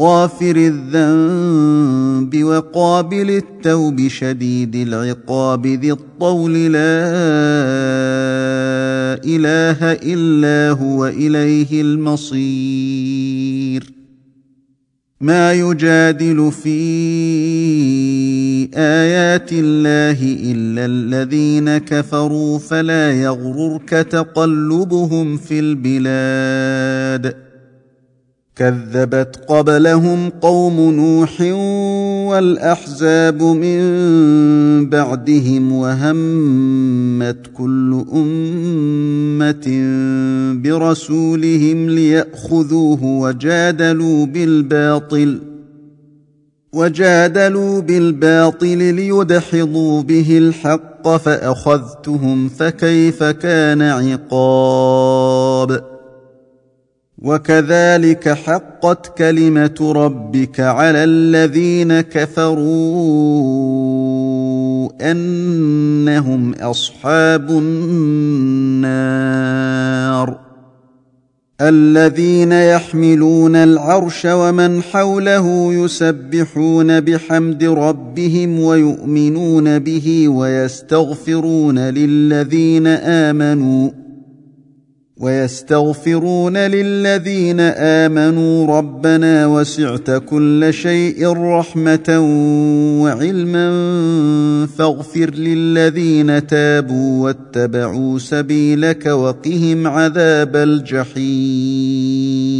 غافر الذنب وقابل التوب شديد العقاب ذي الطول لا إله إلا هو إليه المصير. ما يجادل في آيات الله إلا الذين كفروا فلا يغررك تقلبهم في البلاد. كذبت قبلهم قوم نوح والأحزاب من بعدهم وهمت كل أمة برسولهم ليأخذوه وجادلوا بالباطل وجادلوا بالباطل ليدحضوا به الحق فأخذتهم فكيف كان عقاب وكذلك حقت كلمة ربك على الذين كفروا أنهم أصحاب النار الذين يحملون العرش ومن حوله يسبحون بحمد ربهم ويؤمنون به ويستغفرون للذين آمنوا ويستغفرون للذين آمنوا ربنا وسعت كل شيء رحمة وعلما فاغفر للذين تابوا واتبعوا سبيلك وقهم عذاب الجحيم.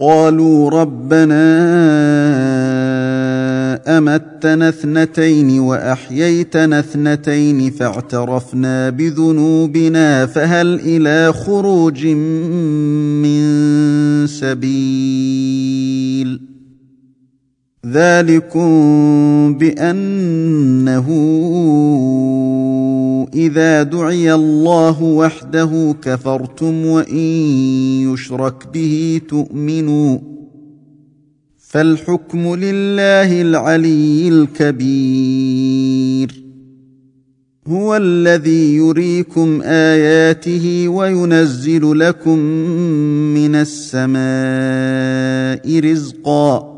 قالوا ربنا أمتنا اثنتين وأحييتنا اثنتين فاعترفنا بذنوبنا فهل إلى خروج من سبيل؟ ذلكم بأنه إذا دعي الله وحده كفرتم وإن يشرك به تؤمنوا فالحكم لله العلي الكبير هو الذي يريكم آياته وينزل لكم من السماء رزقا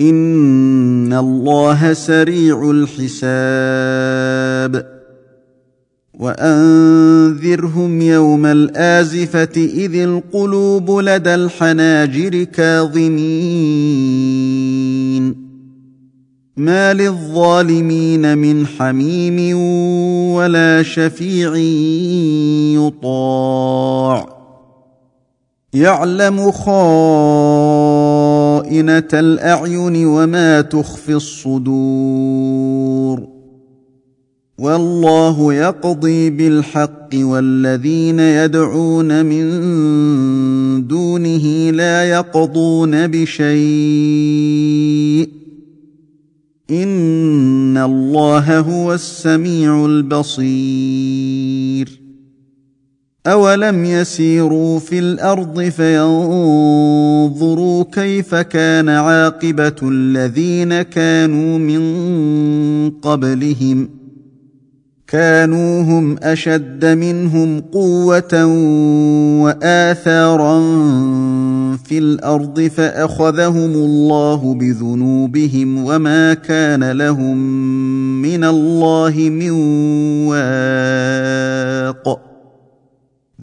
ان الله سريع الحساب وانذرهم يوم الازفه اذ القلوب لدى الحناجر كاظمين ما للظالمين من حميم ولا شفيع يطاع يعلم خائنه الاعين وما تخفي الصدور والله يقضي بالحق والذين يدعون من دونه لا يقضون بشيء ان الله هو السميع البصير اولم يسيروا في الأرض فينظروا كيف كان عاقبه الذين كانوا من قبلهم كانوا هم اشد منهم قوه واثارا في الأرض فاخذهم الله بذنوبهم وما كان لهم من الله من واق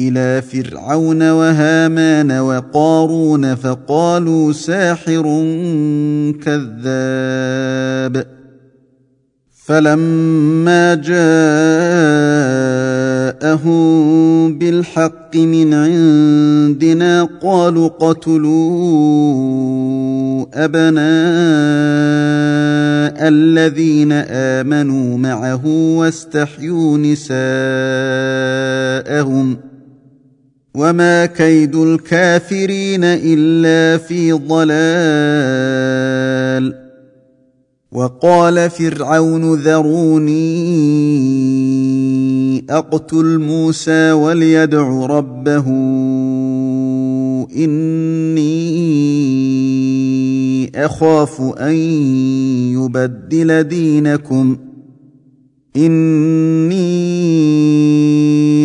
إلى فرعون وهامان وقارون فقالوا ساحر كذاب. فلما جاءهم بالحق من عندنا قالوا قتلوا أبناء الذين آمنوا معه واستحيوا نساءهم ۖ. وما كيد الكافرين الا في ضلال وقال فرعون ذروني اقتل موسى وليدع ربه اني اخاف ان يبدل دينكم اني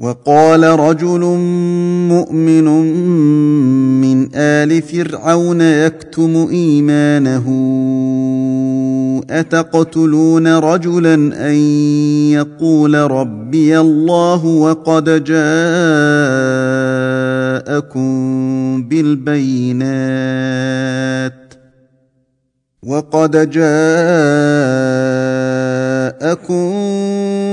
وقال رجل مؤمن من آل فرعون يكتم إيمانه أتقتلون رجلا أن يقول ربي الله وقد جاءكم بالبينات؟ وقد جاءكم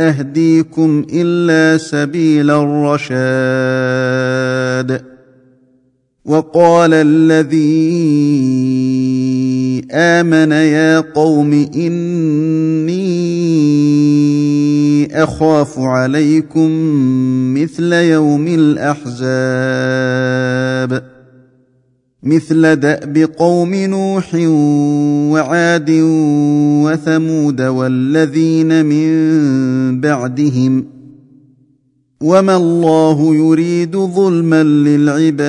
أهديكم إلا سبيل الرشاد. وقال الذي آمن يا قوم إني أخاف عليكم مثل يوم الأحزاب. مثل دأب قوم نوح وعاد وثمود والذين من بعدهم وما الله يريد ظلما للعباد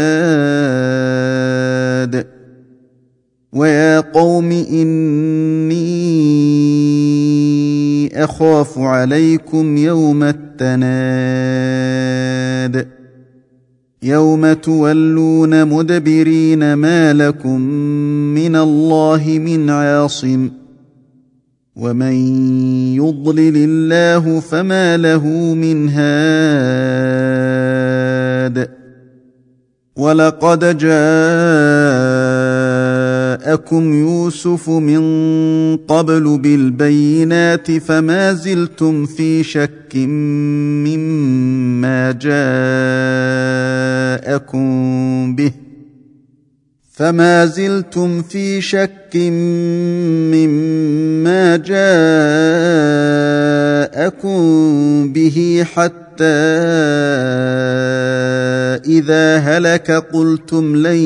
ويا قوم إني أخاف عليكم يوم التناد يوم تولون مدبرين ما لكم من الله من عاصم ومن يضلل الله فما له من هاد ولقد جاءكم يوسف من قبل بالبينات فما زلتم في شك مما جاءكم به فما زلتم في شك مما جاءكم به حتى اذا هلك قلتم لن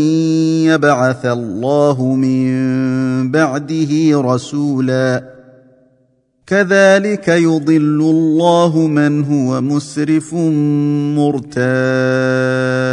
يبعث الله من بعده رسولا كذلك يضل الله من هو مسرف مرتاب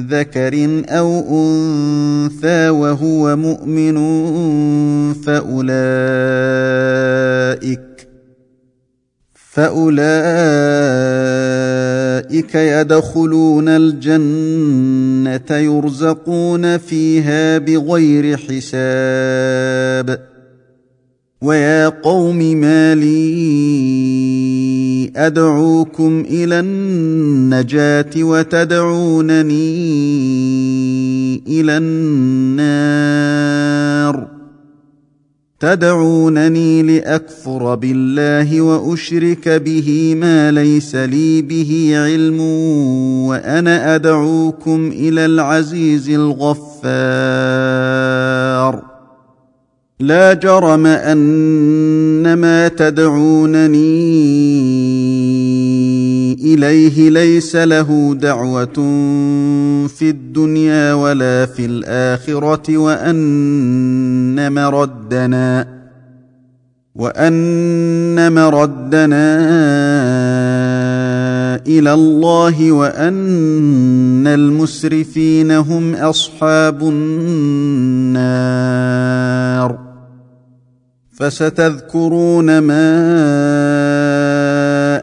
ذكر أو أنثى وهو مؤمن فأولئك فأولئك يدخلون الجنة يرزقون فيها بغير حساب. ويا قوم ما لي أدعوكم إلى النجاة وتدعونني إلى النار. تدعونني لأكفر بالله وأشرك به ما ليس لي به علم وأنا أدعوكم إلى العزيز الغفار. لا جرم أن ما تدعونني إليه ليس له دعوة في الدنيا ولا في الآخرة وأن مردنا وأن مردنا إلى الله وأن المسرفين هم أصحاب النار. فستذكرون ما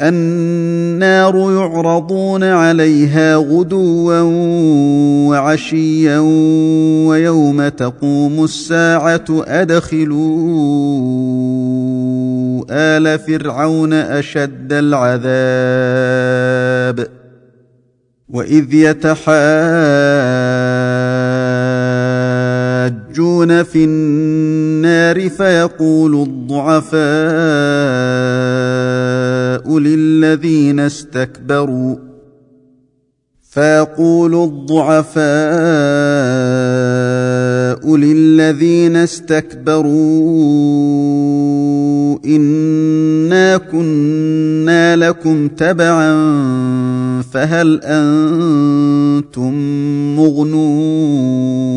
النار يعرضون عليها غدوا وعشيا ويوم تقوم الساعة أدخلوا آل فرعون أشد العذاب وإذ يتحاجون في النار فيقول الضعفاء للذين استكبروا فيقول الضعفاء للذين استكبروا انا كنا لكم تبعا فهل أنتم مغنون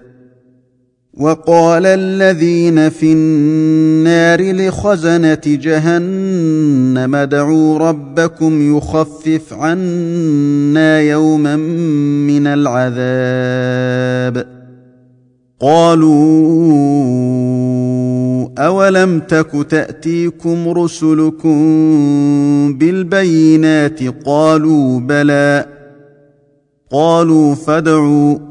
وقال الذين في النار لخزنة جهنم ادعوا ربكم يخفف عنا يوما من العذاب. قالوا أولم تك تأتيكم رسلكم بالبينات؟ قالوا بلى. قالوا فادعوا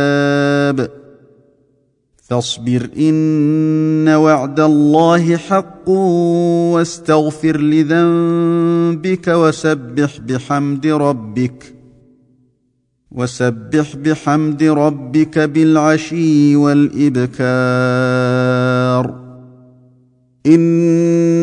فاصبر إن وعد الله حق واستغفر لذنبك وسبح بحمد ربك وسبح بحمد ربك بالعشي والإبكار.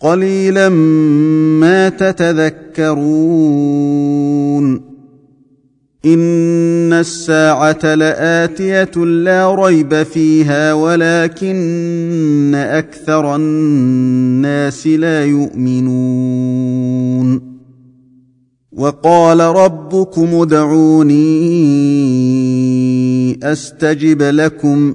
قليلا ما تتذكرون. إن الساعة لآتية لا ريب فيها ولكن أكثر الناس لا يؤمنون. وقال ربكم ادعوني أستجب لكم.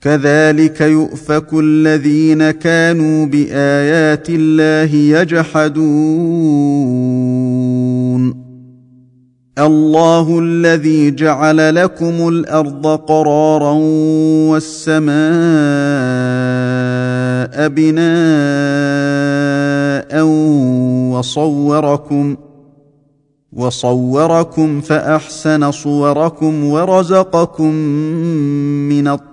كذلك يؤفك الذين كانوا بآيات الله يجحدون. الله الذي جعل لكم الأرض قرارا والسماء بناء وصوركم وصوركم فأحسن صوركم ورزقكم من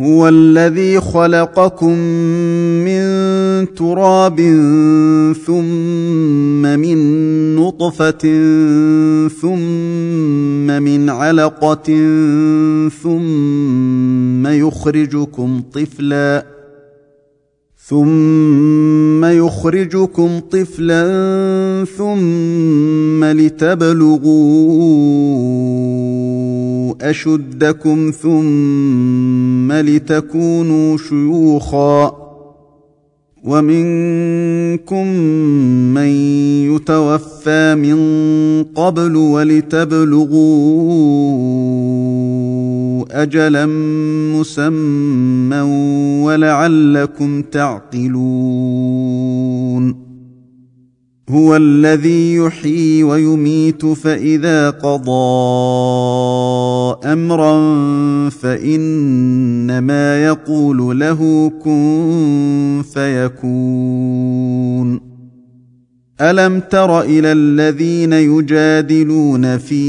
هو الذي خلقكم من تراب ثم من نطفة ثم من علقة ثم يخرجكم طفلا ثم يخرجكم طفلا ثم لتبلغوا اشدكم ثم لتكونوا شيوخا ومنكم من يتوفى من قبل ولتبلغوا أجلا مسمى ولعلكم تعقلون هو الذي يحيي ويميت فإذا قضى أمرا فإنما يقول له كن فيكون. ألم تر إلى الذين يجادلون في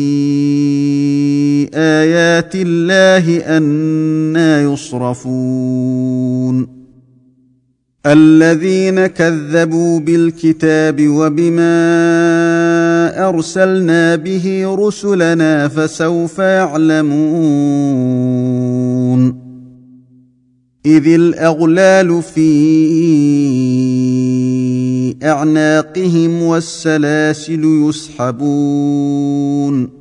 آيات الله أنا يصرفون؟ الذين كذبوا بالكتاب وبما أرسلنا به رسلنا فسوف يعلمون. إذ الأغلال في أعناقهم والسلاسل يسحبون.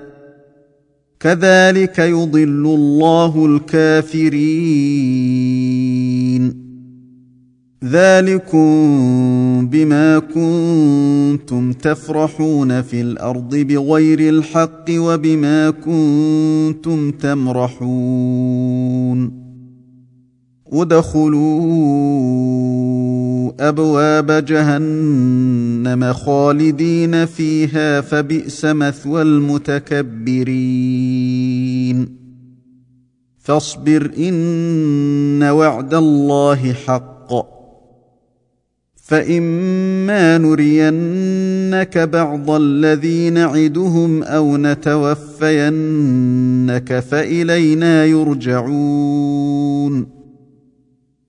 كذلك يضل الله الكافرين. ذلكم بما كنتم تفرحون في الأرض بغير الحق وبما كنتم تمرحون. ادخلوا أبواب جهنم خالدين فيها فبئس مثوى المتكبرين. فاصبر إن وعد الله حق. فإما نرينك بعض الذي نعدهم أو نتوفينك فإلينا يرجعون.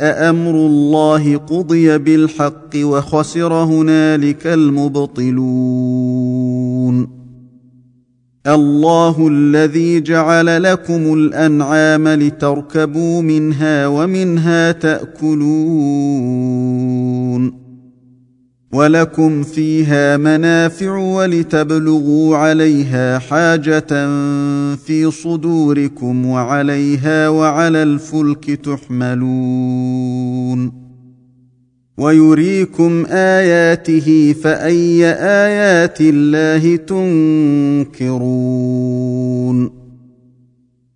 أمر الله قضي بالحق وخسر هنالك المبطلون الله الذي جعل لكم الانعام لتركبوا منها ومنها تاكلون ولكم فيها منافع ولتبلغوا عليها حاجة في صدوركم وعليها وعلى الفلك تحملون. ويريكم آياته فأي آيات الله تنكرون.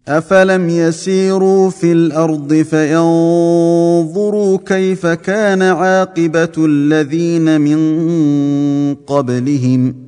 افلم يسيروا في الأرض فينظروا كيف كان عاقبه الذين من قبلهم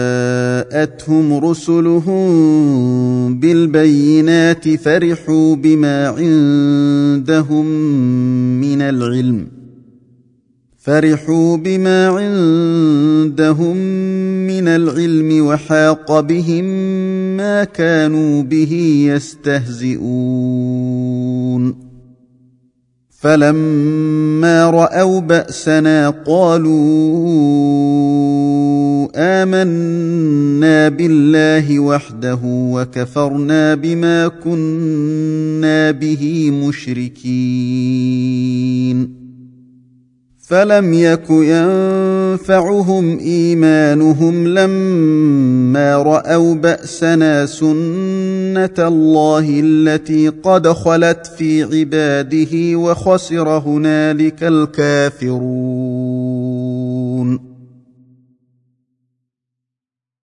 جاءتهم رسلهم بالبينات فرحوا بما عندهم من العلم. فرحوا بما عندهم من العلم وحاق بهم ما كانوا به يستهزئون. فلما رأوا بأسنا قالوا آمنا بالله وحده وكفرنا بما كنا به مشركين. فلم يك ينفعهم إيمانهم لما رأوا بأسنا سنة الله التي قد خلت في عباده وخسر هنالك الكافرون.